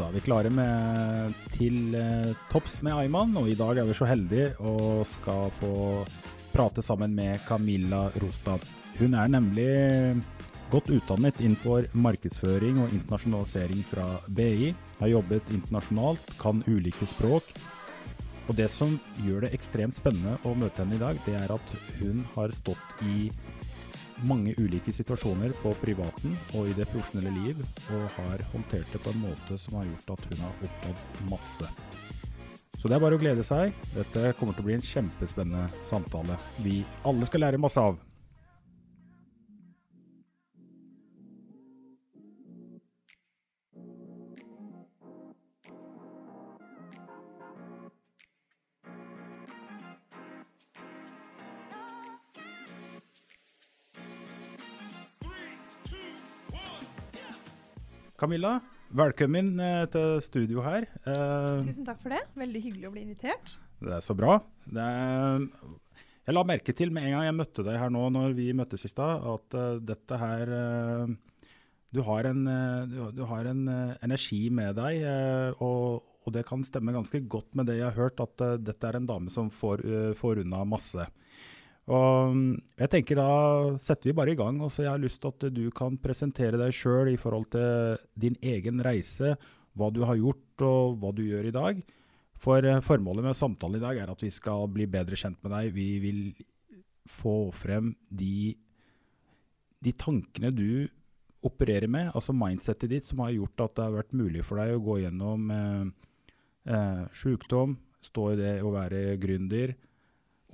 Da er vi klare med, til eh, topps med Ayman, og i dag er vi så heldige og skal få prate sammen med Camilla Rostad. Hun er nemlig godt utdannet innenfor markedsføring og internasjonalisering fra BI. Har jobbet internasjonalt, kan ulike språk. Og det som gjør det ekstremt spennende å møte henne i dag, det er at hun har stått i mange ulike situasjoner på privaten og i det profesjonelle liv, og har håndtert det på en måte som har gjort at hun har oppnådd masse. Så det er bare å glede seg. Dette kommer til å bli en kjempespennende samtale vi alle skal lære masse av. Camilla, velkommen eh, til studio her. Eh, Tusen takk for det. Veldig hyggelig å bli invitert. Det er så bra. Det er, jeg la merke til med en gang jeg møtte deg her nå, når vi møttes i stad, at eh, dette her Du har en, du, har en energi med deg, og, og det kan stemme ganske godt med det jeg har hørt, at dette er en dame som får, får unna masse. Og mm, jeg tenker Da setter vi bare i gang. og så Jeg har lyst til at du kan presentere deg sjøl i forhold til din egen reise, hva du har gjort og hva du gjør i dag. For eh, formålet med samtalen i dag er at vi skal bli bedre kjent med deg. Vi vil få frem de, de tankene du opererer med, altså mindsettet ditt, som har gjort at det har vært mulig for deg å gå gjennom eh, eh, sjukdom, stå i det å være gründer,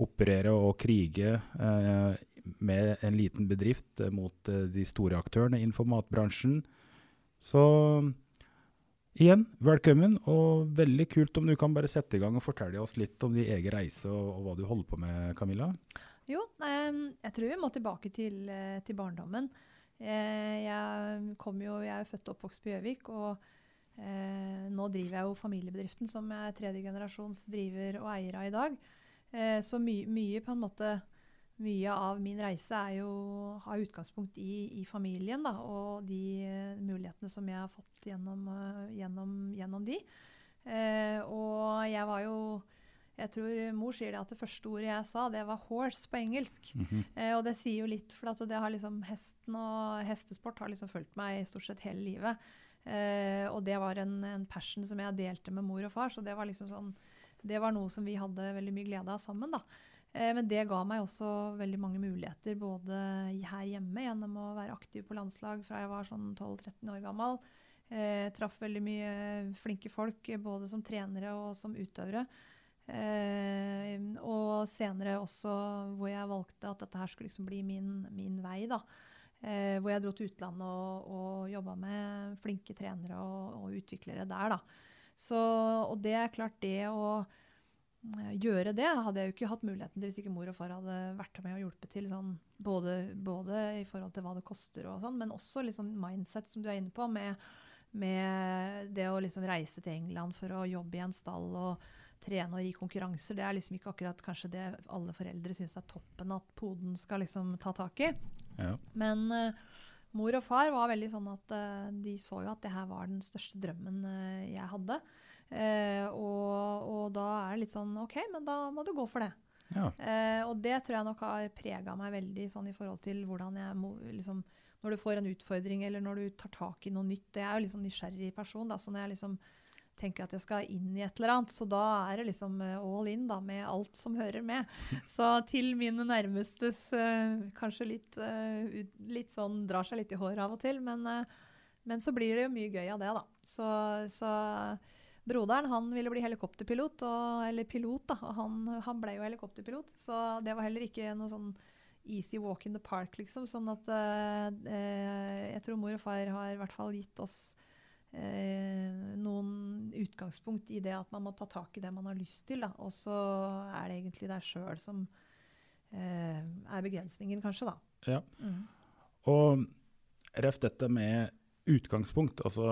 operere og krige eh, med en liten bedrift eh, mot eh, de store aktørene innenfor matbransjen. Så igjen, velkommen, og veldig kult om du kan bare sette i gang og fortelle oss litt om din egen reise og, og hva du holder på med, Camilla. Jo, em, jeg tror vi må tilbake til, til barndommen. Jeg, kom jo, jeg er født og oppvokst på Gjøvik, og nå driver jeg jo familiebedriften som jeg er tredje generasjons driver og eier av i dag. Eh, så my, mye på en måte mye av min reise er jo, har utgangspunkt i, i familien da, og de uh, mulighetene som jeg har fått gjennom, uh, gjennom, gjennom de. Eh, og jeg var jo Jeg tror mor sier det at det første ordet jeg sa, det var 'horse' på engelsk. Eh, og det sier jo litt, for at det har liksom hesten og hestesport har liksom fulgt meg stort sett hele livet. Eh, og det var en, en passion som jeg delte med mor og far, så det var liksom sånn det var noe som vi hadde veldig mye glede av sammen. da. Eh, men det ga meg også veldig mange muligheter, både her hjemme gjennom å være aktiv på landslag fra jeg var sånn 12-13 år gammel. Eh, traff veldig mye flinke folk, både som trenere og som utøvere. Eh, og senere også hvor jeg valgte at dette her skulle liksom bli min, min vei. da. Eh, hvor jeg dro til utlandet og, og jobba med flinke trenere og, og utviklere der. da. Så, og det er klart, det å eh, gjøre det hadde jeg jo ikke hatt muligheten til hvis ikke mor og far hadde vært med og hjulpet til. Sånn, både, både i forhold til hva det koster, og sånn, men også sånn mindset, som du er inne på, med, med det å liksom reise til England for å jobbe i en stall og trene og gi konkurranser. Det er liksom ikke akkurat kanskje det alle foreldre syns er toppen at poden skal liksom ta tak i. Ja. Men eh, mor og far var veldig sånn at uh, de så jo at det her var den største drømmen uh, jeg hadde. Uh, og, og da er det litt sånn OK, men da må du gå for det. Ja. Og det tror jeg nok har prega meg veldig sånn i forhold til hvordan jeg må liksom Når du får en utfordring, eller når du tar tak i noe nytt. Jeg er jo litt sånn nysgjerrig person, da, så når jeg liksom tenker at jeg skal inn i et eller annet, så da er det liksom eh, all in da, med alt som hører med. Så til mine nærmestes uh, kanskje litt, uh, ut- litt sånn drar seg litt i håret av og til, men, uh, men så blir det jo mye gøy av det, da. Så, så broderen han ville bli helikopterpilot, og, eller pilot, da, og han, han ble jo helikopterpilot. Så det var heller ikke noe sånn easy walk in the park, liksom. Sånn at jeg tror mor og far har i hvert fall gitt oss eh, noen utgangspunkt i det at man må ta tak i det man har lyst til. Og så er det egentlig deg sjøl som eh, er begrensningen, kanskje. da. Ja. Mm. Og ref dette med utgangspunkt. Altså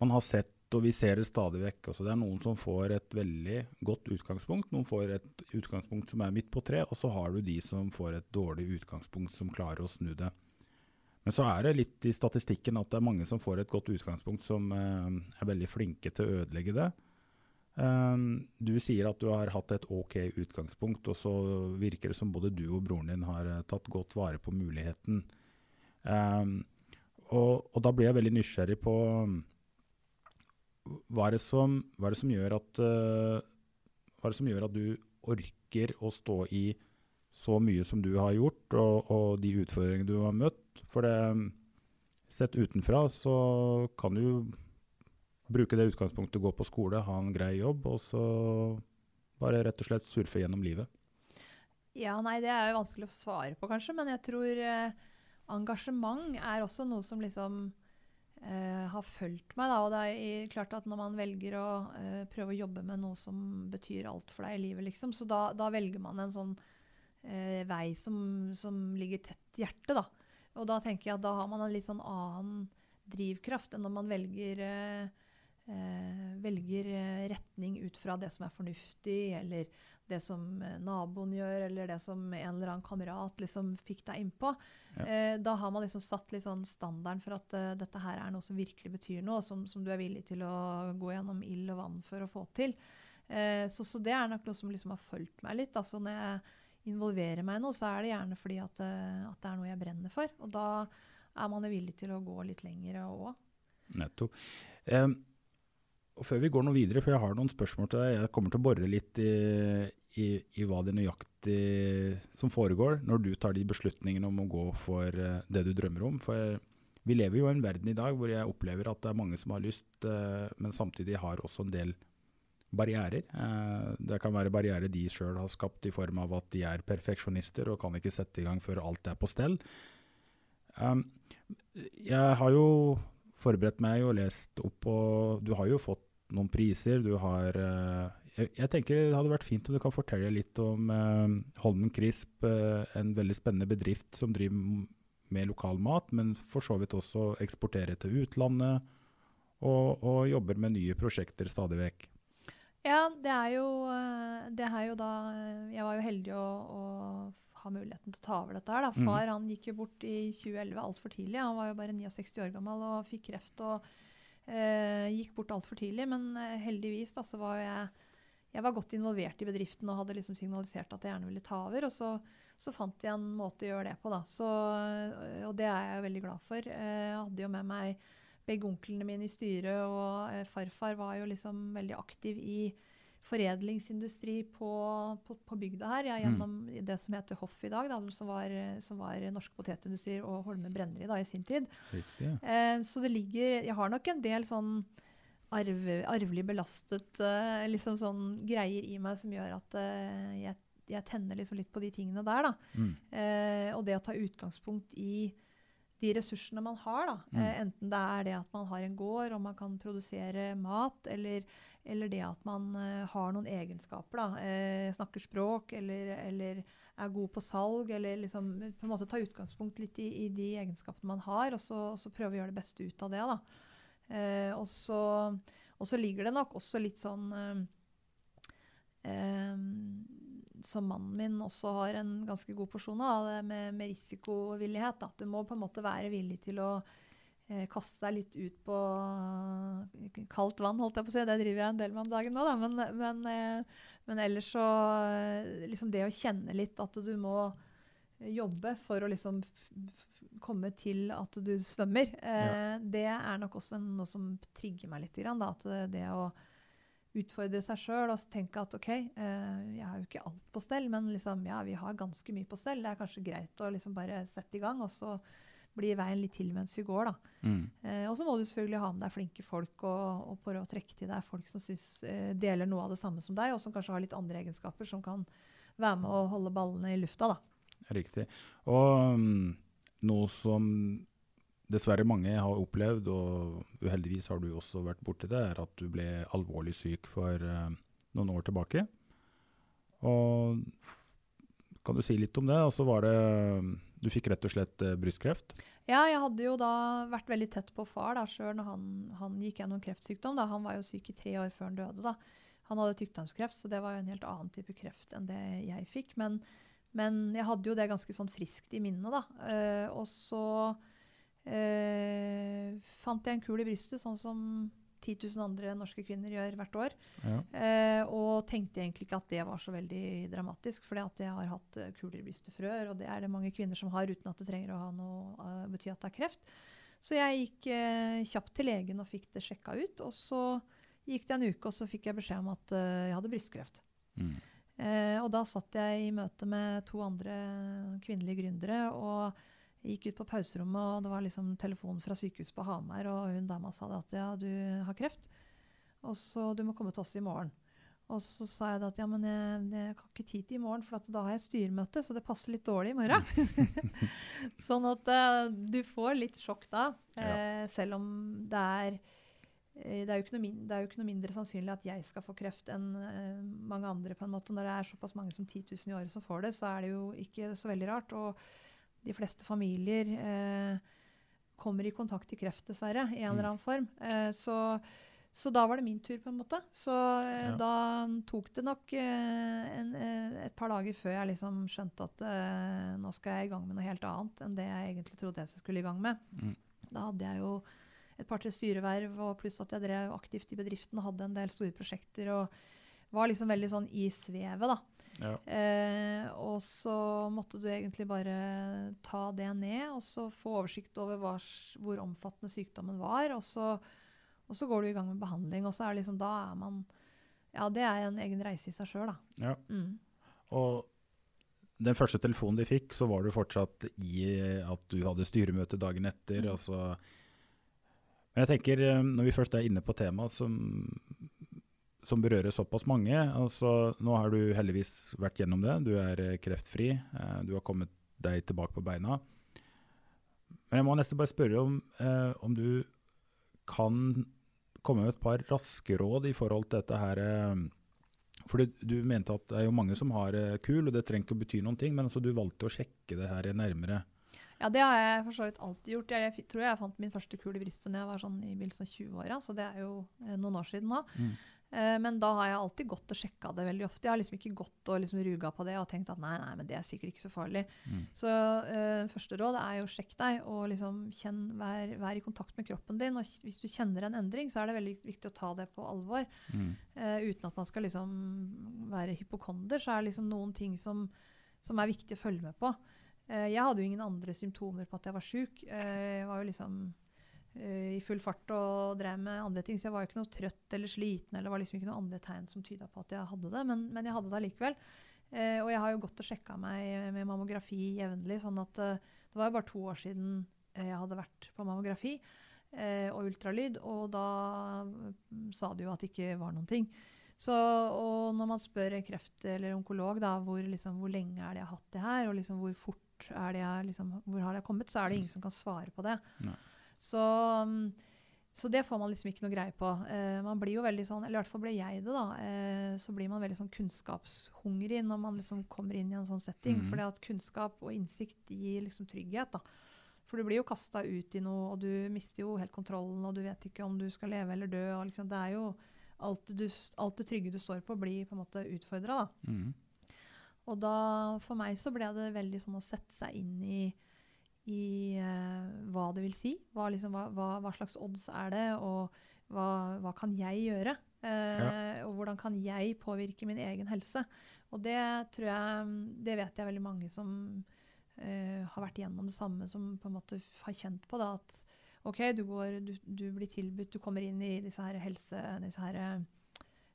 Man har sett, og vi ser det stadig vekk. Altså, det er noen som får et veldig godt utgangspunkt. Noen får et utgangspunkt som er midt på tre, og så har du de som får et dårlig utgangspunkt som klarer å snu det. Men så er det litt i statistikken at det er mange som får et godt utgangspunkt som eh, er veldig flinke til å ødelegge det. Um, du sier at du har hatt et ok utgangspunkt, og så virker det som både du og broren din har uh, tatt godt vare på muligheten. Og, og, da blir jeg veldig nysgjerrig på hva er som, er som, gjør, at, hva er det som gjør at du orker å stå i så mye som du har gjort, og, og de utfordringene du har møtt? For det, sett utenfra så kan du bruke det utgangspunktet, gå på skole, ha en grei jobb, og så bare rett og slett surfe gjennom livet? Ja, nei, det er jo vanskelig å svare på, kanskje. Men jeg tror eh, engasjement er også noe som liksom eh, har fulgt meg. Da. Og det er klart at når man velger å eh, prøve å jobbe med noe som betyr alt for deg i livet, liksom, så da, da velger man en sånn eh, vei som, som, ligger tett hjertet, da. Og da tenker jeg at da har man en litt sånn annen drivkraft enn når man velger eh, eh, velger eh, retning ut fra det som er fornuftig, eller det som eh, naboen gjør, eller det som en eller annen kamerat liksom fikk deg innpå. Ja. Eh, da har man liksom satt litt sånn standarden for at uh, dette her er noe som virkelig betyr noe, som, som, du er villig til å gå gjennom ild og vann for å få til. Eh, så, så, det er nok noe som liksom har fulgt meg litt. altså når jeg involverer meg i noe, så er det gjerne fordi at, uh, at det er noe jeg brenner for. Og da er man villig til å gå litt lenger òg. Nettopp. Um, og Før vi går noe videre, for jeg har noen spørsmål til deg. Jeg kommer til å bore litt i, i, i hva det nøyaktig som foregår når du tar de beslutningene om å gå for uh, det du drømmer om. For vi lever jo i en verden i dag hvor jeg opplever at det er mange som har lyst, uh, men samtidig har også en del barrierer. Uh, det kan være barrierer de sjøl har skapt i form av at de er perfeksjonister og kan ikke sette i gang før alt er på stell. Um, jeg har jo forberedt meg og lest opp, og du har jo fått noen priser. Du har uh, jeg, jeg, tenker det hadde vært fint om du kan fortelle litt om uh, Holmen Crisp, en veldig spennende bedrift som driver med lokal mat, men for så vidt også eksporterer til utlandet, og, og jobber med nye prosjekter stadig vekk. Ja, det er jo, det er jo da Jeg var jo heldig å, å ha muligheten til å ta over dette her. Da. Mm. Far han gikk jo bort i 2011 altfor tidlig. Han var jo bare 69 år gammel og fikk kreft. og Uh, gikk bort altfor tidlig, men uh, heldigvis da, så var jeg, jeg var godt involvert i bedriften og hadde liksom signalisert at jeg gjerne ville ta over. Og så, så fant vi en måte å gjøre det på, da. Så, og det er jeg veldig glad for. jeg hadde jo med meg begge onklene mine i styret, og farfar var jo liksom veldig aktiv i foredlingsindustri på, på, på bygda her, ja, mm. gjennom mm. det som heter Hoff i dag, da, som, var, som var Norsk Potetindustri og Holme Brenneri da, i sin tid. Riktig, ja. eh, så det ligger Jeg har nok en del sånn arve, arvelig belastet eh, liksom sånn greier i meg som gjør at eh, jeg, jeg, tenner liksom litt på de tingene der. da. Mm. Eh, og det å ta utgangspunkt i de ressursene man har. Da. Mm. Eh, enten det er det at man har en gård og man kan produsere mat, eller, eller det at man uh, har noen egenskaper. Eh, snakker språk eller, eller, er god på salg. Eller liksom på en måte ta utgangspunkt litt i, i de egenskapene man har, og så, og så, prøve å gjøre det beste ut av det. Eh, og, så, og, så, ligger det nok også litt sånn eh, som mannen min også har en ganske god porsjon av, det med, med risikovillighet. At du må på en måte være villig til å eh, kaste deg litt ut på uh, kaldt vann, holdt jeg på å si. Det driver jeg en del med om dagen nå, da. Men, men, eh, men ellers så eh, liksom Det å kjenne litt at du må jobbe for å liksom komme til at du svømmer, eh, ja. det er nok også noe som trigger meg litt. Grann, da, at det å utfordre seg sjøl og tenke at OK, eh, jeg har jo ikke alt på stell, men liksom, ja, vi har ganske mye på stell. Det er kanskje greit å liksom bare sette i gang, og så blir veien litt til mens vi går. da. Mm. Eh, og så må du selvfølgelig ha med deg flinke folk og, og prøve å trekke til deg folk som synes, eh, deler noe av det samme som deg, og som kanskje har litt andre egenskaper, som kan være med å holde ballene i lufta. da. Riktig. Og um, noe som dessverre mange har opplevd, og uheldigvis har du også vært borti det, er at du ble alvorlig syk for uh, noen år tilbake. Og kan du si litt om det? Altså var det Du fikk rett og slett uh, brystkreft? Ja, jeg hadde jo da vært veldig tett på far da, sjøl når han, han, gikk gjennom kreftsykdom. Da. Han var jo syk i tre år før han døde. da. Han hadde tykktarmskreft, så det var jo en helt annen type kreft enn det jeg fikk. Men, men jeg hadde jo det ganske sånn friskt i minnet, da. Uh, og så uh, fant jeg en kul i brystet, sånn som 10 000 andre norske kvinner gjør hvert år. Ja. Eh, og tenkte egentlig ikke at det var så veldig dramatisk, for jeg har hatt kuler i brystet før, og det er det mange kvinner som har uten at det trenger å ha noe, bety at det er kreft. Så jeg gikk kjapt til legen og fikk det sjekka ut. og så gikk det en uke, og så fikk jeg beskjed om at uh, jeg hadde brystkreft. Mm. Eh, og da satt jeg i møte med to andre kvinnelige gründere. og gikk ut på pauserommet, og det var liksom telefonen fra sykehuset på Hamar. Og hun dama sa at ja, du har kreft, og så du må komme til oss i morgen. Og så sa jeg at ja, men jeg, jeg kan ikke tid til i morgen, for da har jeg styremøte, så det passer litt dårlig i morgen. sånn at uh, du får litt sjokk da, ja. selv om det er Eh, det er, det er, jo ikke noe mindre sannsynlig at jeg skal få kreft enn mange andre. på en måte. Når det er såpass mange som 10 000 i året som får det, så er det jo ikke så veldig rart. Og de fleste familier eh, kommer i kontakt i kreft, dessverre, i en eller mm. annen form. Eh, så, så, da var det min tur, på en måte. Så ja. da tok det nok en, et par dager før jeg liksom skjønte at nå skal jeg i gang med noe helt annet enn det jeg egentlig trodde jeg skulle i gang med. Mm. Da hadde jeg jo et par-tre styreverv, og pluss at jeg drev aktivt i bedriften og hadde en del store prosjekter. og var liksom veldig sånn i svevet, da. Ja. Eh, og så måtte du egentlig bare ta det ned, og så få oversikt over hva, hvor omfattende sykdommen var. Og så, og så, går du i gang med behandling, og så er liksom, da er man Ja, det er en egen reise i seg sjøl, da. Ja. Mm. Og den første telefonen de fikk, så var du fortsatt i at du hadde styremøte dagen etter. Mm. og så men jeg tenker, eh, når vi først er inne på temaet som, som berører såpass mange altså Nå har du heldigvis vært gjennom det. Du er eh, kreftfri. Eh, du har kommet deg tilbake på beina. Men jeg må nesten bare spørre om, eh, om du kan komme med et par raske råd i forhold til dette her. For du, du, mente at det er jo mange som har KUL, og det trenger ikke å bety noen ting, men altså du valgte å sjekke det her nærmere. Ja, det har jeg for så vidt alltid gjort. Jeg, jeg, tror jeg fant min første kul i brystet da jeg var sånn i begynnelsen av 20-åra, så det er jo eh, noen år siden nå. Mm. Eh, men da har jeg alltid gått og sjekka det veldig ofte. Jeg har liksom ikke gått og liksom ruga på det og tenkt at nei, nei, men det er sikkert ikke så farlig. Mm. Så uh, første råd er jo sjekk deg og liksom kjenn, vær, vær, i kontakt med kroppen din. Og hvis du kjenner en endring, så er det veldig viktig å ta det på alvor. Mm. Uh, uten at man skal liksom være hypokonder, så er det liksom noen ting som, som er viktig å følge med på. Uh, jeg hadde jo ingen andre symptomer på at jeg var sjuk. Jeg var jo liksom eh, i full fart og drev med andre ting, så jeg var jo ikke noe trøtt eller sliten. eller var liksom ikke noen andre tegn som tyda på at jeg hadde det, men, men jeg hadde det allikevel. og jeg har jo gått og sjekka meg med mammografi jevnlig. sånn at det var jo bare to år siden jeg hadde vært på mammografi og ultralyd, og da mm, sa de jo at det ikke var noen ting. Så, og når man spør en kreft- eller onkolog da, hvor, liksom, hvor lenge er det jeg har hatt det her, og liksom, hvor fort er det jeg, liksom, hvor har det kommet, så er det ingen som kan svare på det. Så, mm, så, det får man liksom ikke noe greie på. Eh, man blir jo veldig sånn, eller i hvert fall ble jeg det, da. Eh, så blir man veldig sånn kunnskapshungrig når man liksom kommer inn i en sånn setting. Mm. For at kunnskap og innsikt gir liksom trygghet. da. For du blir jo kasta ut i noe, og du mister jo helt kontrollen, og du vet ikke om du skal leve eller dø. og liksom, det er jo alt, du, alt det trygge du står på, blir på en måte utfordra. Mm. Og da, for meg så ble det veldig sånn å sette seg inn i, i uh, hva det vil si. Hva, liksom, hva, hva, hva, slags odds er det, og hva, kan jeg gjøre? Uh, ja. Og hvordan kan jeg påvirke min egen helse? Og det tror jeg Det vet jeg veldig mange som uh, har vært igjennom det samme, som på en måte har kjent på. Da, at OK, du, går, du, du, blir tilbudt, du kommer inn i disse her helse... Disse her,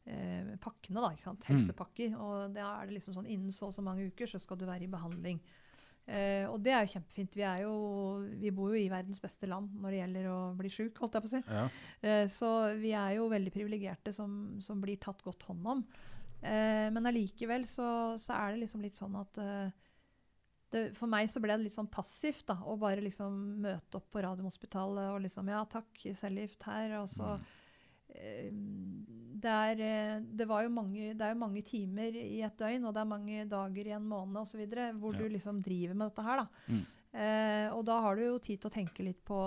eh, pakkene, da? Mm. helsepakker. Mm. Og da er det liksom sånn innen så og så mange uker så skal du være i behandling. Eh, og det er jo kjempefint. Vi, er jo, vi, bor jo i verdens beste land når det gjelder å bli sjuk, holdt jeg på å si. Ja. Eh, så vi er jo veldig privilegerte som, som, blir tatt godt hånd om. Eh, men allikevel så, så, er det liksom litt sånn at det, For meg så ble det litt sånn passivt da, å bare liksom møte opp på Radiumhospitalet og liksom Ja, takk, cellegift her. Og så eh, det, er, eh, det, var jo mange, det er jo mange timer i et døgn, og det er mange dager i en måned osv. hvor Ja. du liksom driver med dette her. da. Mm. Eh, og da har du jo tid til å tenke litt på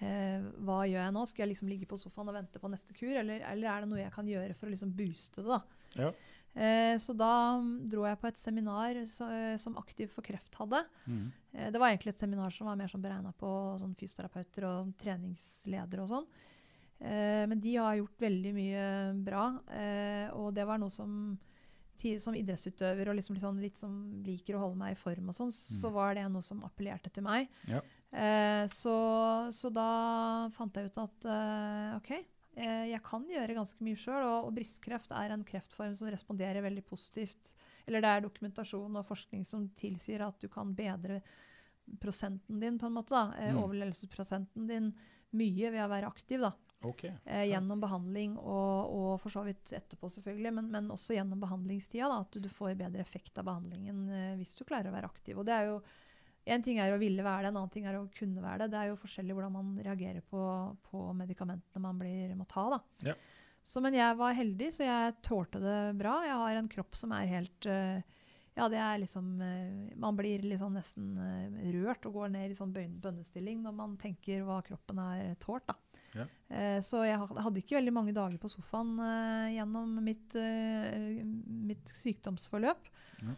eh, hva gjør jeg nå? Skal jeg liksom ligge på sofaen og vente på neste kur, eller, eller er det noe jeg kan gjøre for å liksom booste det? da? Ja. Eh, så da mm, dro jeg på et seminar så, eh, som Aktiv for kreft hadde. Mm. Eh, det var egentlig et seminar som var mer sånn beregna på sånn fysioterapeuter og treningsledere og sånn. Eh, men de har gjort veldig mye bra, eh, og det var noe som som idrettsutøver og liksom litt, sånn, litt som liker å holde meg i form og sånn, så var det noe som appellerte til meg. Ja. Eh, så, så da fant jeg ut at eh, OK, eh, jeg kan gjøre ganske mye sjøl. Og, og brystkreft er en kreftform som responderer veldig positivt. Eller det er dokumentasjon og forskning som tilsier at du kan bedre prosenten din, på en måte. da, Mm. Overlevelsesprosenten din mye ved å være aktiv. da. Ok. Eh, gjennom behandling og, og for så vidt etterpå, selvfølgelig, men, men også gjennom behandlingstida. Da, at du, du får bedre effekt av behandlingen eh, hvis du klarer å være aktiv. Og det er jo En ting er å ville være det, en annen ting er å kunne være det. Det er jo forskjellig hvordan man reagerer på, på medikamentene man blir, må ta. da. Ja. Så, men jeg var heldig, så jeg tålte det bra. Jeg har en kropp som er helt eh, ja, det er liksom eh, Man blir liksom nesten eh, rørt og går ned i sånn bønnestilling når man tenker hva kroppen er tålt. da. Ja. Eh, så jeg hadde ikke veldig mange dager på sofaen gjennom mitt, mitt sykdomsforløp. Ja.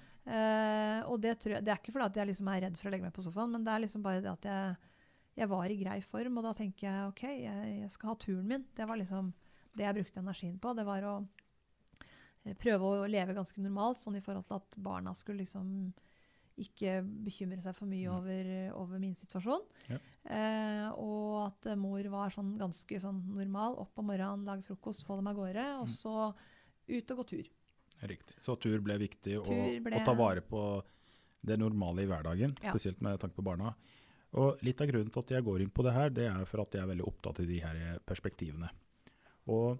Og det, tror jeg, det er ikke fordi jeg liksom er redd for å legge meg på sofaen, men det er liksom bare det at jeg, jeg var i grei form. Og da tenker jeg OK, jeg, jeg skal ha turen min. Det var liksom det jeg brukte energien på. Det var å prøve å leve ganske normalt, sånn i forhold til at barna skulle liksom ikke bekymre seg for mye Mm. over, over min situasjon. Ja. Eh, og at eh, mor var sånn ganske sånn normal. Opp om morgenen, lage frokost, få dem av gårde. Og Mm. så ut og gå tur. Riktig. Så tur ble viktig, og Tur ble- å ta vare på det normale i hverdagen, Ja. spesielt med tanke på barna. Og Litt av grunnen til at jeg går inn på det her, det er for at jeg er veldig opptatt i de her perspektivene. Og,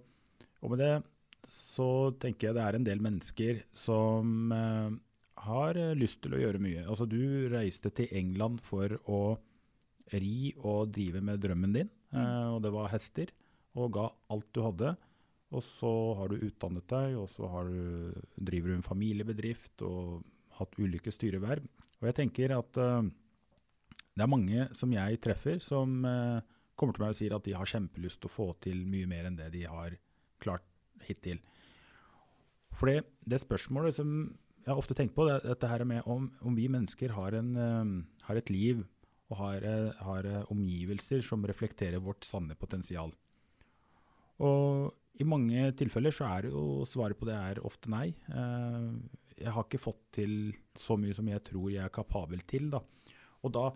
og med det så tenker jeg det er en del mennesker som eh, har eh, lyst til å gjøre mye. Altså Du reiste til England for å ri og drive med drømmen din, eh, og det var hester, og ga alt du hadde. Og så har du utdannet deg, og så har du, driver du en familiebedrift og hatt ulike styreverv. Og jeg tenker at eh, det er mange som jeg treffer, som eh, kommer til meg og sier at de har kjempelyst til å få til mye mer enn det de har klart hittil. For det, spørsmålet som jeg ofte tenker på, det er dette her med om, om vi mennesker har, en, uh, har et liv og har, eh, har eh, omgivelser som reflekterer vårt sanne potensial. Og i mange tilfeller så er det jo svaret på det er ofte nei. Jeg har ikke fått til så mye som jeg tror jeg er kapabel til. Da. Og, da,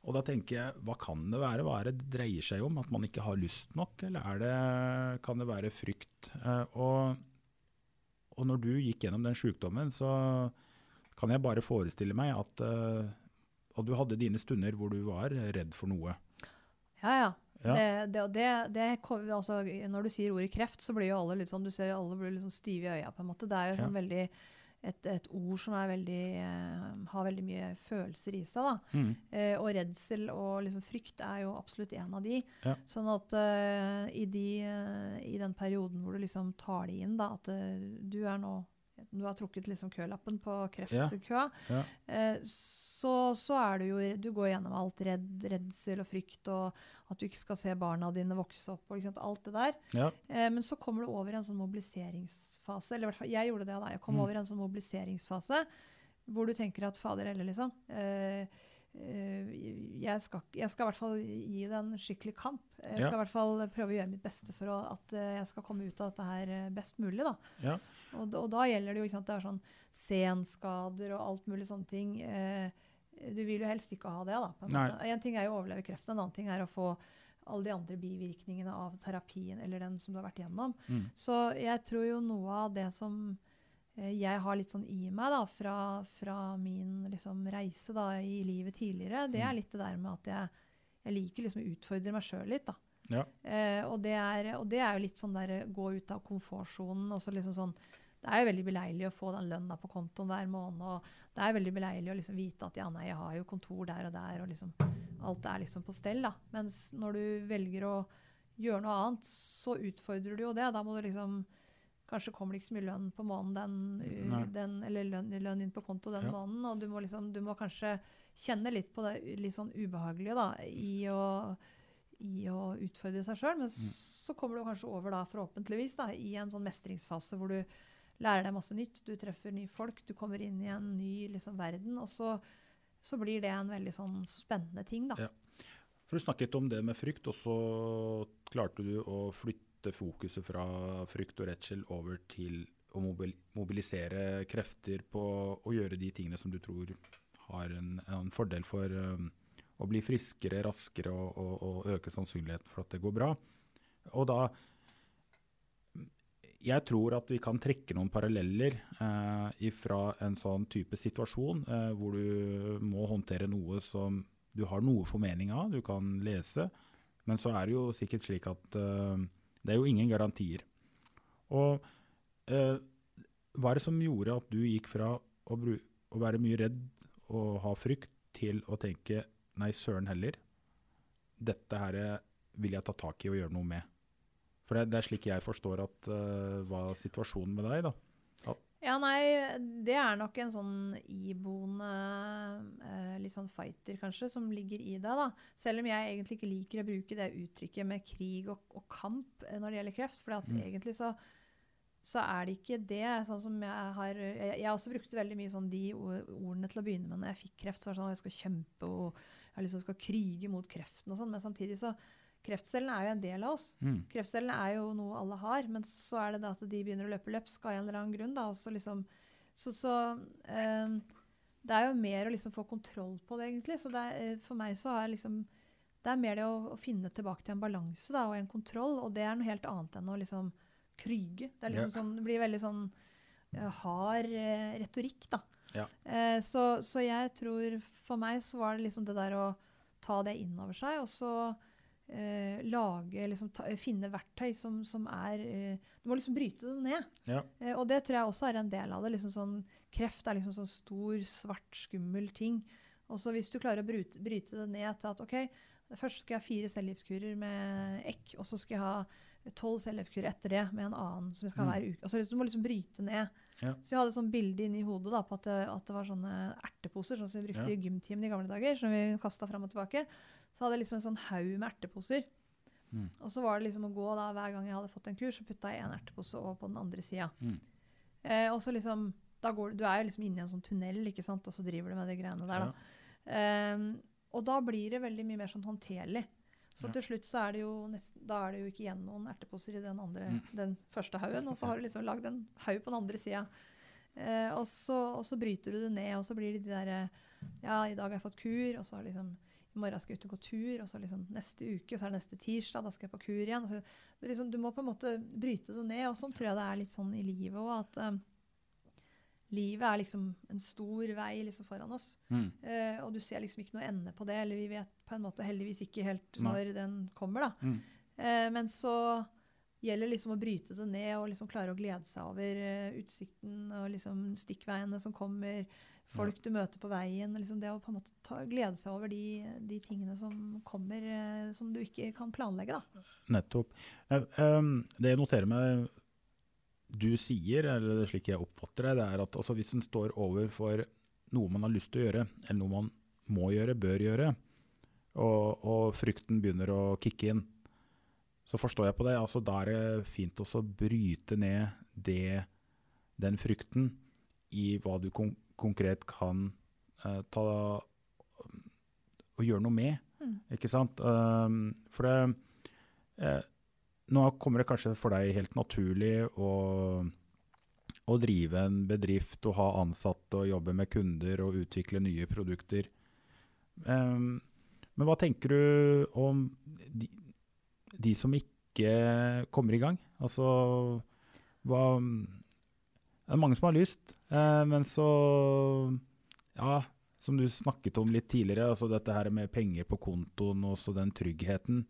og da tenker jeg, hva kan det være? Hva er det det dreier seg om? At man ikke har lyst nok, eller er det, kan det være frykt? Eh, og, og når du gikk gjennom den sykdommen, så kan jeg bare forestille meg at eh, Og du hadde dine stunder hvor du var redd for noe. Ja, ja. Ja. Det, det, det, altså, når du sier ordet kreft, så blir jo alle litt sånn, du ser jo alle blir litt sånn stive i øya. på en måte. Det er jo Ja. sånn veldig, et, et ord som er veldig, eh, har veldig mye følelser i seg. da. Mm. Eh, og redsel og liksom frykt er jo absolutt en av de. Ja. Sånn at uh, i, de, uh, i den perioden hvor du liksom tar det inn, da, at uh, du er nå du har trukket liksom kølappen på kreftkøa, Ja. ja. så, så er du jo Du går gjennom alt redd, redsel og frykt, og at du ikke skal se barna dine vokse opp, og alt det der. Ja. Eh, men så kommer du over i en sånn mobiliseringsfase. Eller i hvert fall, jeg gjorde det da. Jeg kom Mm. over i en sånn mobiliseringsfase hvor du tenker at fader heller, liksom. Eh, eh, jeg, skal, jeg skal i hvert fall gi det en skikkelig kamp. Jeg Ja. skal i hvert fall prøve å gjøre mitt beste for å, at eh, jeg skal komme ut av dette her eh, best mulig. da. Ja. Og, og da gjelder det jo ikke sant, det er sånn senskader og alt mulig sånne ting. Eh, du vil jo helst ikke ha det. da. På en, måte. en ting er jo å overleve kreft, en annen ting er å få alle de andre bivirkningene av terapien eller den som du har vært gjennom. Mm. Så jeg tror jo noe av det som jeg har litt sånn i meg da, fra, fra min liksom, reise da, i livet tidligere, det Mm. er litt det der med at jeg, jeg liker liksom å utfordre meg sjøl litt. da. Ja. Eh, og, det er, og det er jo litt sånn der gå ut av komfortsonen og så liksom sånn det er jo veldig beleilig å få den lønna på kontoen hver måned. og Det er veldig beleilig å liksom vite at ja, nei, jeg har jo kontor der og der, og liksom, alt er liksom på stell. da. Mens når du velger å gjøre noe annet, så utfordrer du jo det. Da må du liksom Kanskje kommer det ikke så mye lønn på måneden, den, den, eller lønn, lønn inn på konto den Ja. måneden. Og du må, liksom, du må kanskje kjenne litt på det litt sånn ubehagelige da, i å, i å utfordre seg sjøl. Men så kommer du kanskje over da, forhåpentligvis da, i en sånn mestringsfase hvor du lærer deg masse nytt, du treffer nye folk, du kommer inn i en ny liksom, verden. Og så, så blir det en veldig sånn spennende ting, da. Ja. For Du snakket om det med frykt, og så klarte du å flytte fokuset fra frykt og redsel over til å mobilisere krefter på å gjøre de tingene som du tror har en, en fordel for um, å bli friskere, raskere og, og, og øke sannsynligheten for at det går bra. Og da jeg tror at vi kan trekke noen paralleller eh, fra en sånn type situasjon eh, hvor du må håndtere noe som du har noe formening av, du kan lese, men så er det jo sikkert slik at eh, det er jo ingen garantier. Og eh, hva er det som gjorde at du gikk fra å, å være mye redd og ha frykt til å tenke nei, søren heller, dette her eh, vil jeg ta tak i og gjøre noe med? For det, det er slik jeg forstår at uh, var situasjonen med deg, da. Ja, nei, det er nok en sånn iboende eh, litt sånn fighter, kanskje, som ligger i deg, da. Selv om jeg egentlig ikke liker å bruke det uttrykket med krig og, og kamp eh, når det gjelder kreft. For Mm. egentlig så, så er det ikke det. Sånn som jeg har Jeg, jeg også brukte veldig mye sånn de ordene til å begynne med når jeg fikk kreft. Så var det sånn at jeg skal kjempe og jeg liksom skal krige mot kreften og sånn. Men samtidig så Kreftcellene er jo en del av oss. Mm. Kreftcellene er jo noe alle har, men så er det det at de begynner å løpe løpsk av en eller annen grunn. Da, så liksom, så, så eh, det er jo mer å liksom få kontroll på det, egentlig. Så det er, for meg så er liksom det er mer det å, å finne tilbake til en balanse da, og en kontroll, og det er noe helt annet enn å liksom kryge. Det, er liksom yeah. sånn, det blir veldig sånn eh, hard eh, retorikk, da. Ja. Eh, så, så jeg tror for meg så var det liksom det der å ta det inn over seg, og så eh, lage, liksom, ta, finne verktøy som, som er eh, Du må liksom bryte det ned. Ja. Eh, og det tror jeg også er en del av det. Liksom sånn, kreft er liksom sånn stor, svart, skummel ting. Og så hvis du klarer å bryte, bryte det ned til at OK, først skal jeg ha fire cellegiftkurer med ekk, og så skal jeg ha tolv cellegiftkurer etter det med en annen som jeg skal ha Mm. hver uke. Altså, du må liksom bryte ned. Ja. Så jeg hadde et sånt bilde inni hodet da, på at det, at det var sånne erteposer, sånn som vi brukte Ja. i gymtimen i gamle dager, som vi kasta fram og tilbake. Så hadde jeg liksom en sånn haug med erteposer. Mm. Og så var det liksom å gå da, hver gang jeg hadde fått en kurs, så putta jeg en ertepose over på den andre sida. Mm. Eh, og så liksom, går, du er jo liksom inne i en sånn tunnel, ikke sant? og så driver du med de greiene der. Da. Ehm, og da blir det veldig mye mer sånn håndterlig. Så Ja. til slutt så er det jo nesten, da er det jo ikke igjen noen erteposer i den, andre, Mm. den første haugen, og så har du liksom lagd en haug på den andre sida. Eh, og, så, og så bryter du det ned, og så blir det de derre Ja, i dag har jeg fått kur, og så har liksom i morgen skal jeg ut og gå tur, og så liksom neste uke, og så er det neste tirsdag, da skal jeg på kur igjen. Er liksom, du må på en måte bryte det ned, og sånn tror jeg det er litt sånn i livet òg, at eh, livet er liksom en stor vei liksom foran oss. Mm. Eh, og du ser liksom ikke noe ende på det, eller vi vet på en måte heldigvis ikke helt Nei. når den kommer, da. Mm. Eh, men så gjelder liksom å bryte det ned og liksom klare å glede seg over uh, utsikten og liksom stikkveiene som kommer, folk du møter på veien. Liksom det å på en måte ta, glede seg over de, de tingene som kommer, eh, som du ikke kan planlegge. da. Nettopp. Eh, det jeg noterer meg du sier, eller er slik jeg oppfatter det, det er at altså, hvis en står overfor noe man har lyst til å gjøre, eller noe man må gjøre, bør gjøre, og, og frykten begynner å kicke inn, så forstår jeg på det. Altså, da er det fint også å bryte ned det, den frykten i hva du kon konkret kan eh, ta og gjøre noe med. Mm. Ikke sant? Um, for det eh, Nå kommer det kanskje for deg helt naturlig å, å drive en bedrift og ha ansatte og jobbe med kunder og utvikle nye produkter. Um, men hva tenker du om de, de som ikke kommer i gang? Altså hva Det er mange som har lyst, eh, men så Ja, som du snakket om litt tidligere, altså dette her med penger på kontoen og den tryggheten.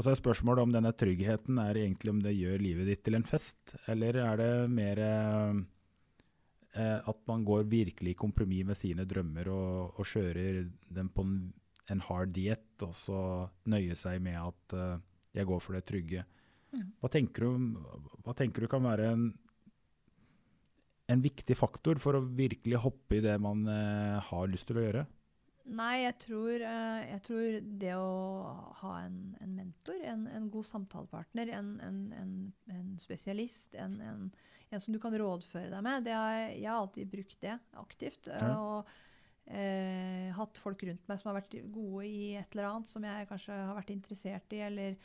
Og så er spørsmålet om denne tryggheten er egentlig om det gjør livet ditt til en fest, eller er det mer eh, at man går virkelig i kompromiss med sine drømmer og, og kjører dem på en, en hard diett, og så nøyer seg med at eh, jeg går for det trygge. Mm. Hva, tenker du, hva tenker du kan være en, en viktig faktor for å virkelig hoppe i det man eh, har lyst til å gjøre? Nei, jeg tror, uh, jeg tror, det å ha en, en mentor, en, en, god samtalepartner, en, en spesialist, en, som du kan rådføre deg med, har, jeg har alltid brukt det aktivt. Ja. og eh, hatt folk rundt meg som har vært gode i et eller annet som jeg kanskje har vært interessert i eller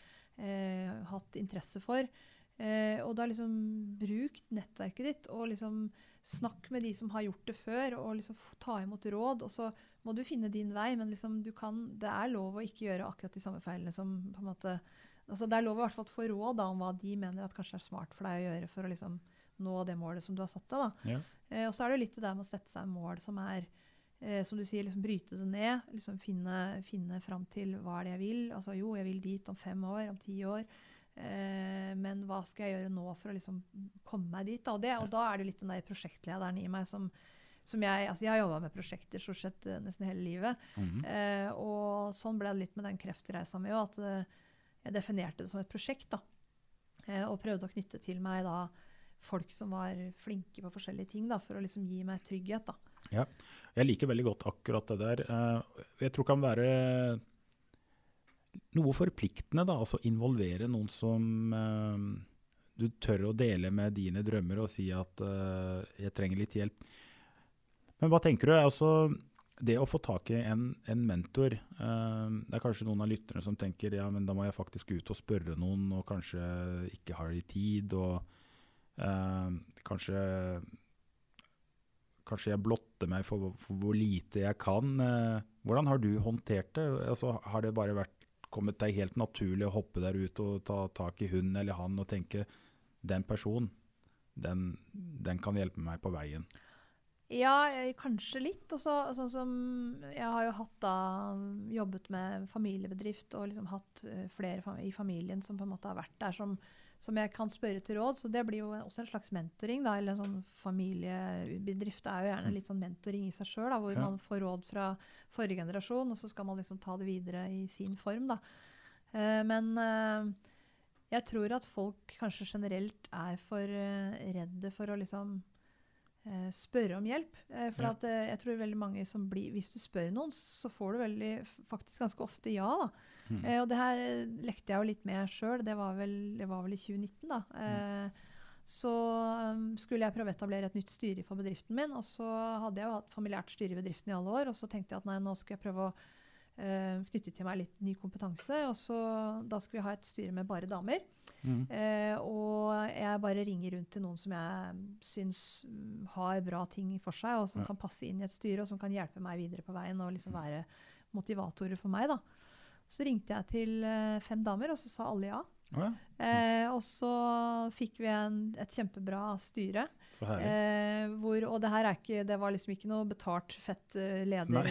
hatt interesse for. Eh, og da liksom bruk nettverket ditt og liksom snakk med de som har gjort det før, og liksom ta imot råd. Og så må du finne din vei, men liksom du kan, det er lov å ikke gjøre akkurat de samme feilene som på en måte altså Det er lov i hvert fall å få råd da, om hva de mener at kanskje er smart for deg å gjøre for å liksom nå det målet som du har satt deg. da. Ja. Eh, og så er det litt det der med å sette seg mål som er eh, som du sier, liksom bryte det ned. liksom Finne, finne fram til hva er det jeg vil. Altså jo, jeg vil dit om fem år, om ti år. Eh, men hva skal jeg gjøre nå for å liksom komme meg dit? Da? Og, det, og da er det litt den der prosjektlederen i meg som, som jeg, altså jeg har jobba med prosjekter stort sett uh, nesten hele livet. Mm -hmm. eh, og sånn ble det litt med den kreftreisa mi òg, at uh, jeg definerte det som et prosjekt. da. Eh, og prøvde å knytte til meg da folk som var flinke på forskjellige ting, da, for å liksom gi meg trygghet. da. Ja, Jeg liker veldig godt akkurat det der. jeg tror det kan være noe forpliktende da, altså involvere noen som du tør å dele med dine drømmer og si at uh, 'jeg trenger litt hjelp'. Men hva tenker du? Altså, det å få tak i en, en mentor uh, Det er kanskje noen av lytterne som tenker ja, men da må jeg faktisk ut og spørre noen, og kanskje ikke har de tid. og kanskje kanskje jeg blotter meg for, for, hvor lite jeg kan. hvordan har du håndtert det? Altså, har det bare vært kommet deg helt naturlig å hoppe der ut og ta tak i hun eller han og tenke den personen, den, den kan hjelpe meg på veien? Ja, kanskje litt. Og sånn som Jeg har jo hatt da jobbet med familiebedrift og liksom hatt eh, flere i familien som på en måte har vært der som som jeg kan spørre til råd. Så det blir jo også en slags mentoring. da, eller en sånn Familiebedrift er jo gjerne mm. litt sånn mentoring i seg sjøl, hvor ja. man får råd fra forrige generasjon, og så skal man liksom ta det videre i sin form. da. Uh, men uh, jeg tror at folk kanskje generelt er for uh, redde for å liksom eh, spørre om hjelp. Eh, for at, eh, jeg tror veldig mange som blir Hvis du spør noen, så får du veldig, faktisk ganske ofte ja. da. Mm. Eh, og det her lekte jeg jo litt med sjøl. Det, var vel, det var vel i 2019, da. Mm. Så um, skulle jeg prøve å etablere et nytt styre for bedriften min. Og så hadde jeg jo hatt familiært styre i bedriften i alle år. Og så tenkte jeg at nei, nå skal jeg prøve å uh, knyttet til meg litt ny kompetanse. Og så, da skal vi ha et styre med bare damer. Mm. Uh, og jeg bare ringer rundt til noen som jeg syns har bra ting for seg, og som ja. kan passe inn i et styre, og som kan hjelpe meg videre på veien og liksom være motivatorer for meg. da. Så ringte jeg til uh, fem damer, og så sa alle ja. Ja. Eh, og så fikk vi en, et kjempebra styre. Eh, hvor, og det her er ikke, det var liksom ikke noe betalt fett uh, leder.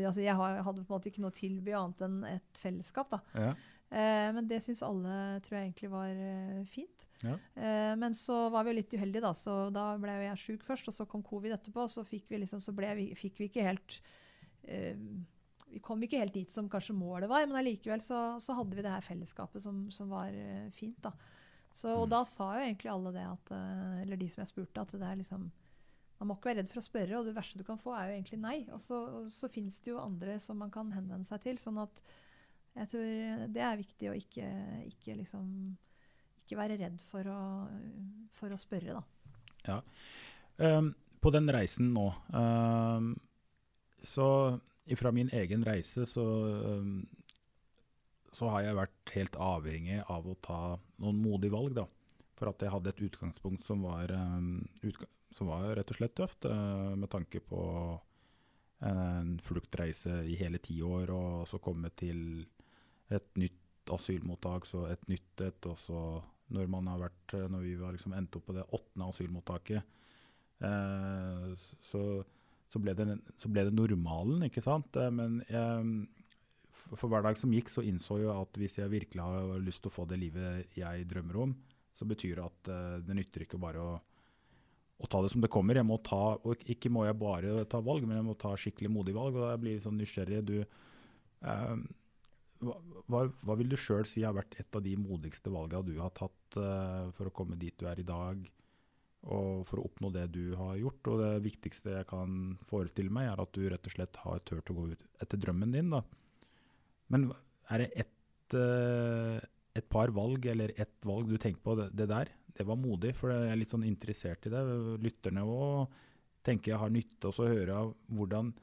altså jeg hadde på en måte ikke noe å tilby annet enn et fellesskap. da. Ja. Eh, men det syns alle tror jeg egentlig var uh, fint. Ja. Eh, men så var vi litt uheldige, da. Så da ble jeg sjuk først, og så kom covid etterpå. Så fikk vi, liksom, så vi, fikk vi ikke helt eh, Vi kom ikke helt dit som kanskje målet var, men allikevel så, så, hadde vi det her fellesskapet som, som var eh, fint. da. Så, og mm. da sa jo egentlig alle det, at, eh, eller de som jeg spurte, at det er liksom man må ikke være redd for å spørre, og det verste du kan få, er jo egentlig nei. Og så, så finnes det jo andre som man kan henvende seg til. sånn at jeg tror det er viktig å ikke, ikke, liksom, ikke være redd for å, for å, spørre, da. Ja. Um, på den reisen nå, um, så fra min egen reise så, så har jeg vært helt avhengig av å ta noen modige valg, da. For at jeg hadde et utgangspunkt som var, som var rett og slett tøft, uh, med tanke på en fluktreise i hele ti år, og så komme til et nytt asylmottak, så et nytt et, og så når man har vært, når vi var liksom endt opp på det åttende asylmottaket, så, så, ble det, så, ble det, normalen, ikke sant. Eh, men jeg, for hver dag som gikk, så innså jeg at hvis jeg virkelig har lyst til å få det livet jeg drømmer om, så betyr det at uh, det nytter ikke bare å, å, ta det som det kommer. Må ta, Ikke må jeg bare ta valg, men jeg må ta skikkelig modige valg. og da blir jeg sånn nysgjerrig. Du, eh, hva, hva, vil du sjøl si har vært et av de modigste valgene du har tatt eh, for å komme dit du er i dag? Og for å oppnå det du har gjort. Og det viktigste jeg kan forestille meg, er at du rett og slett har turt å gå ut etter drømmen din. da. Men er det ett, uh, et par valg eller ett valg du tenker på, det, det, der, det var modig, for jeg er litt sånn interessert i det. Lytterne òg tenker jeg har nytte av å høre av hvordan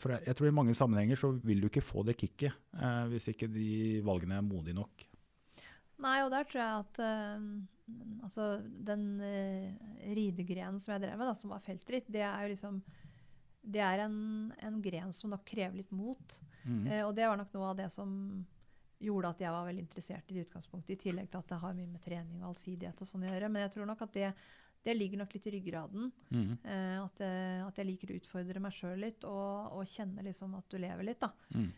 For jeg, jeg, tror i mange sammenhenger så vil du ikke få det kicket eh, hvis ikke de valgene er modige nok. Nei, og der tror jeg at uh, altså den uh, ridegrenen som jeg drev med, da, som var feltritt, det er jo liksom Det er en, en gren som nok krever litt mot. Mm. Uh, og det var nok noe av det som gjorde at jeg var veldig interessert i det utgangspunktet, i tillegg til at det har mye med trening og allsidighet og sånn å gjøre. Men jeg tror nok at det, det ligger nok litt i ryggraden. Mm. At, at, jeg liker å utfordre meg sjøl litt og, og, kjenne liksom at du lever litt. da. Mm.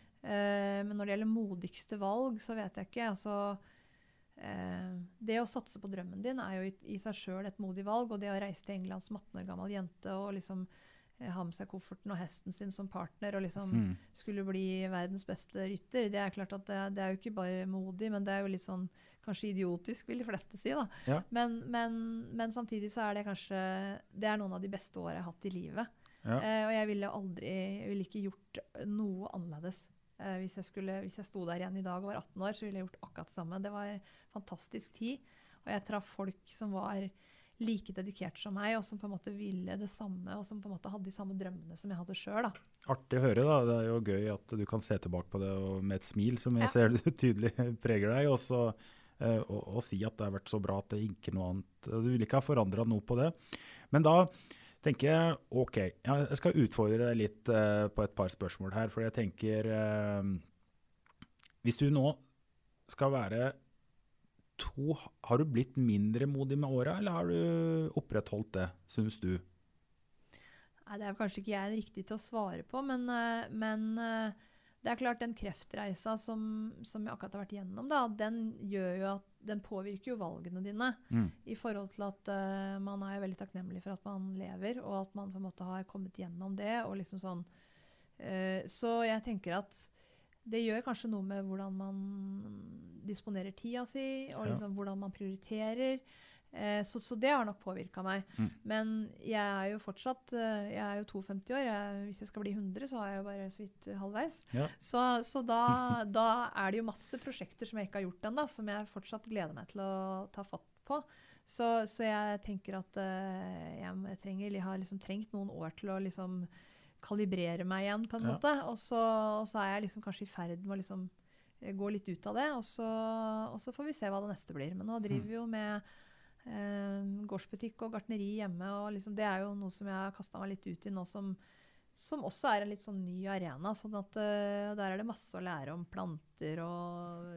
men når det gjelder modigste valg, så vet jeg ikke. altså Eh, det å satse på drømmen din er jo i, i seg sjøl et modig valg. Og det å reise til England som 18 år gammel jente og liksom eh, ha med seg kofferten og hesten sin som partner og liksom mm. skulle bli verdens beste rytter, det er klart at det, det, er jo ikke bare modig, men det er jo litt sånn kanskje idiotisk, vil de fleste si. da. Ja. Men, men, men, samtidig så er det kanskje det er noen av de beste åra jeg har hatt i livet. Ja. Eh, og jeg ville aldri jeg ville ikke gjort noe annerledes. Eh, hvis, jeg skulle, hvis jeg sto der igjen i dag og var 18 år, så ville jeg gjort akkurat det samme. Det var fantastisk tid. Og jeg traff folk som var like dedikert som meg, og som på en måte ville det samme, og som på en måte hadde de samme drømmene som jeg hadde sjøl. Artig å høre. da. Det er jo gøy at du kan se tilbake på det med et smil, som jeg ja. ser du tydelig preger deg. Og, så, uh, og, og, si at det har vært så bra at det ikke noe annet Du vil ikke ha forandra noe på det. Men da tenker jeg OK, jeg skal utfordre deg litt uh, på et par spørsmål her. For jeg tenker uh, Hvis du nå skal være to Har du blitt mindre modig med åra, eller har du opprettholdt det, syns du? Nei, Det er kanskje ikke jeg riktig til å svare på, men, uh, men det er klart den kreftreisa som, som, jeg akkurat har vært gjennom, da, den, at, den påvirker jo valgene dine. Mm. I forhold til at uh, man er veldig takknemlig for at man lever, og at man på en måte har kommet gjennom det. og liksom sånn. Uh, så jeg tenker at det gjør kanskje noe med hvordan man disponerer tida si, og liksom ja. hvordan man prioriterer. Eh, så, så, det har nok påvirka meg. Mm. Men jeg er jo fortsatt eh, Jeg er jo 52 år. Jeg, hvis jeg skal bli 100, så har jeg jo bare så vidt halvveis. Ja. Så, så da, da, er det jo masse prosjekter som jeg ikke har gjort ennå, som jeg fortsatt gleder meg til å ta fatt på. Så, så jeg tenker at uh, jeg, trenger, jeg, har liksom trengt noen år til å liksom kalibrere meg igjen, på en ja. måte. Og så, og så, er jeg liksom kanskje i ferd med å liksom gå litt ut av det. Og så, og så får vi se hva det neste blir. Men nå driver vi jo med eh, gårdsbutikk og gartneri hjemme. og liksom, Det er jo noe som jeg har kasta meg litt ut i nå, som, som, også er en litt sånn ny arena. sånn at uh, Der er det masse å lære om planter og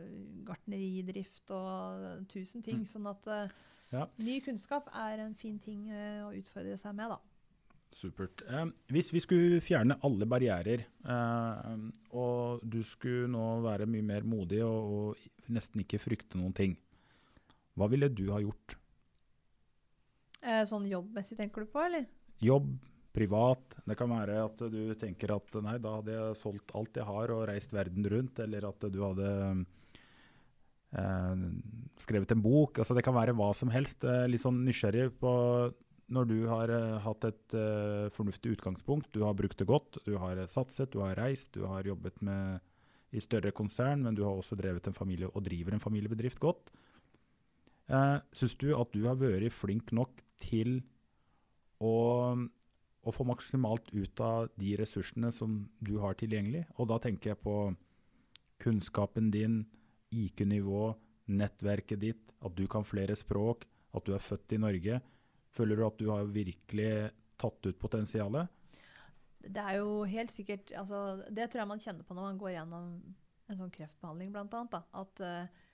gartneridrift og tusen ting. Mm. Sånn at uh, ja. ny kunnskap er en fin ting uh, å utfordre seg med. da. Supert. Eh, hvis vi skulle fjerne alle barrierer, eh, og du skulle nå være mye mer modig og, og nesten ikke frykte noen ting, hva ville du ha gjort? Eh, sånn jobbmessig tenker du på, eller? Jobb, privat. Det kan være at du tenker at nei, da hadde jeg solgt alt jeg har og reist verden rundt, eller at du hadde eh, skrevet en bok. Altså, det kan være hva som helst. Eh, litt sånn nysgjerrig på når du har uh, hatt et uh, fornuftig utgangspunkt, du har brukt det godt, du har satset, du har reist, du har jobbet med, i større konsern, men du har også drevet en familie og driver en familiebedrift godt. Uh, Syns du at du har vært flink nok til å, å, få maksimalt ut av de ressursene som du har tilgjengelig. Og da tenker jeg på kunnskapen din, IQ-nivå, nettverket ditt, at du kan flere språk, at du er født i Norge. Føler du at du har virkelig tatt ut potensialet? Det er jo helt sikkert altså, Det tror jeg man kjenner på når man går gjennom en sånn kreftbehandling, blant annet. Da. At uh,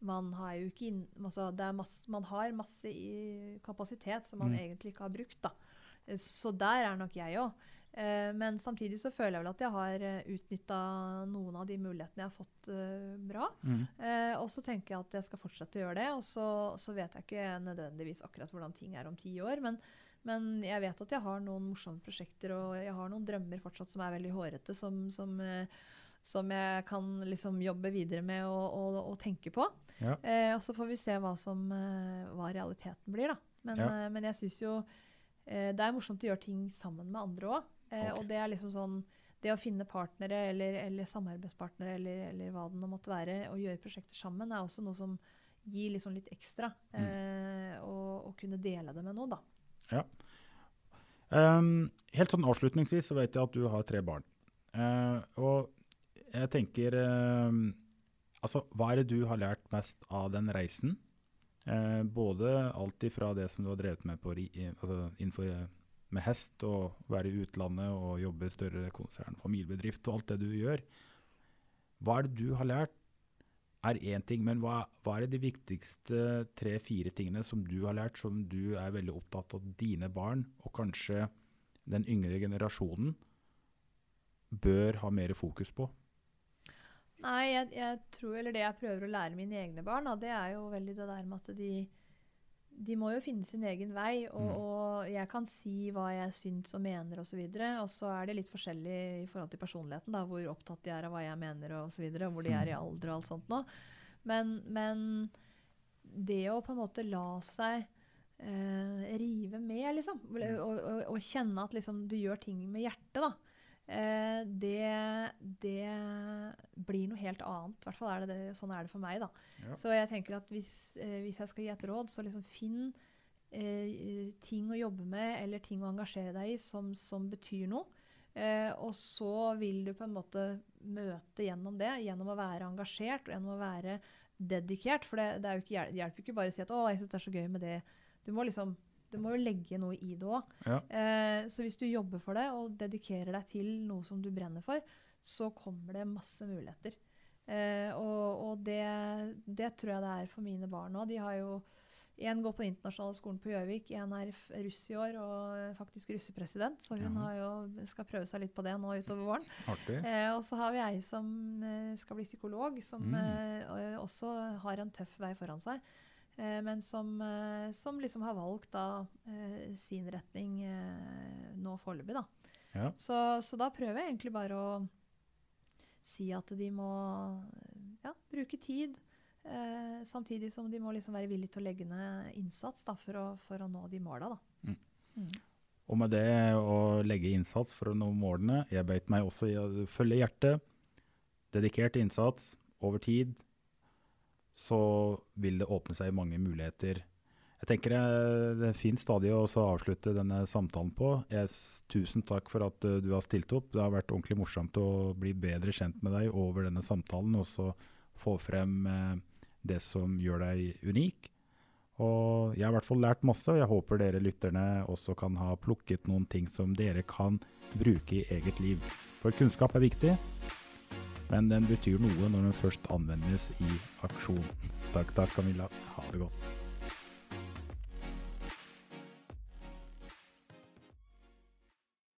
man har inn, altså masse, man har masse kapasitet som man mm. egentlig ikke har brukt. Da. Så der er nok jeg òg. Eh, men samtidig så føler jeg vel at jeg har utnytta noen av de mulighetene jeg har fått eh, bra. Mm. Eh, og så tenker jeg at jeg skal fortsette å gjøre det. Og så, så vet jeg ikke nødvendigvis akkurat hvordan ting er om ti år. Men, men, jeg vet at jeg har noen morsomme prosjekter, og jeg har noen drømmer fortsatt som er veldig hårete, som, som, eh, som jeg kan liksom jobbe videre med og, og, og tenke på. Ja. Eh, og så får vi se hva, som, eh, hva realiteten blir, da. Men, Ja. eh, men jeg syns jo eh, det er morsomt å gjøre ting sammen med andre òg. Eh, okay. Og det er liksom sånn Det å finne partnere eller, eller samarbeidspartnere eller, eller hva det nå måtte være, og gjøre prosjekter sammen, er også noe som gir liksom litt ekstra. Mm. Eh, og, og kunne dele det med noen, da. Ja. Um, helt sånn avslutningsvis så vet jeg at du har tre barn. Uh, og jeg tenker eh, Altså, hva er det du har lært mest av den reisen? Eh, både alt ifra det som du har drevet med på, i- altså innenfor eh, med hest, og være i utlandet og jobbe i større konsern, familiebedrift og alt det du gjør. Hva er det du har lært? Er én ting, men hva, hva er det de viktigste tre-fire tingene som du har lært, som du er veldig opptatt av dine barn, og kanskje den yngre generasjonen, bør ha mer fokus på? Nei, jeg, jeg tror, eller det jeg prøver å lære mine egne barn, da, det er jo veldig det der med at de, de må jo finne sin egen vei. Og, Mm. og jeg kan si hva jeg syns og mener osv. Og, og så er det litt forskjellig i forhold til personligheten, da, hvor opptatt de er av hva jeg mener og så videre, hvor de er i Mm. alder og alt sånt nå. Men, men det å på en måte la seg eh, rive med, liksom, og, og, og, og kjenne at liksom, du gjør ting med hjertet, da. Eh, det, det blir noe helt annet. I hvert fall er det det, sånn er det for meg. da. Ja. Så jeg tenker at hvis, eh, hvis jeg skal gi et råd, så liksom finn eh, ting å jobbe med eller ting å engasjere deg i som, som betyr noe. Eh, og så vil du på en måte møte gjennom det, gjennom å være engasjert og gjennom å være dedikert. For det, det, er jo ikke, det hjelper jo ikke bare å si at 'å, jeg syns det er så gøy med det'. Du må liksom du må jo legge noe i det òg. Ja. Eh, så hvis du jobber for det og dedikerer deg til noe som du brenner for, så kommer det masse muligheter. Eh, og og det, det tror jeg det er for mine barn òg. De har jo Én går på den internasjonale skolen på Gjøvik, én er russ i år og faktisk russepresident, så hun ja. har jo, skal prøve seg litt på det nå utover våren. Eh, og så har vi ei som eh, skal bli psykolog, som Mm. eh, også har en tøff vei foran seg. Eh, men som, eh, som liksom har valgt da eh, sin retning nå foreløpig, da. Ja. Så, så da prøver jeg egentlig bare å si at de må ja, bruke tid. Eh, samtidig som de må liksom være villige til å legge ned innsats da, for, å, for å nå de måla. Da. Og med det å legge innsats for å nå målene, jeg beit meg også i å følge hjertet, dedikert innsats over tid, så vil det åpne seg mange muligheter. Jeg tenker det er et fint stadie å avslutte denne samtalen på. Jeg, tusen takk for at eh, du har stilt opp. Det har vært ordentlig morsomt å bli bedre kjent med deg over denne samtalen, og så få frem eh, det som gjør deg unik. Og jeg har i hvert fall lært masse, og jeg håper dere lytterne også kan ha plukket noen ting som dere kan bruke i eget liv. For kunnskap er viktig, men den betyr noe når den først anvendes i aksjon. Takk, takk Camilla. Ha det godt.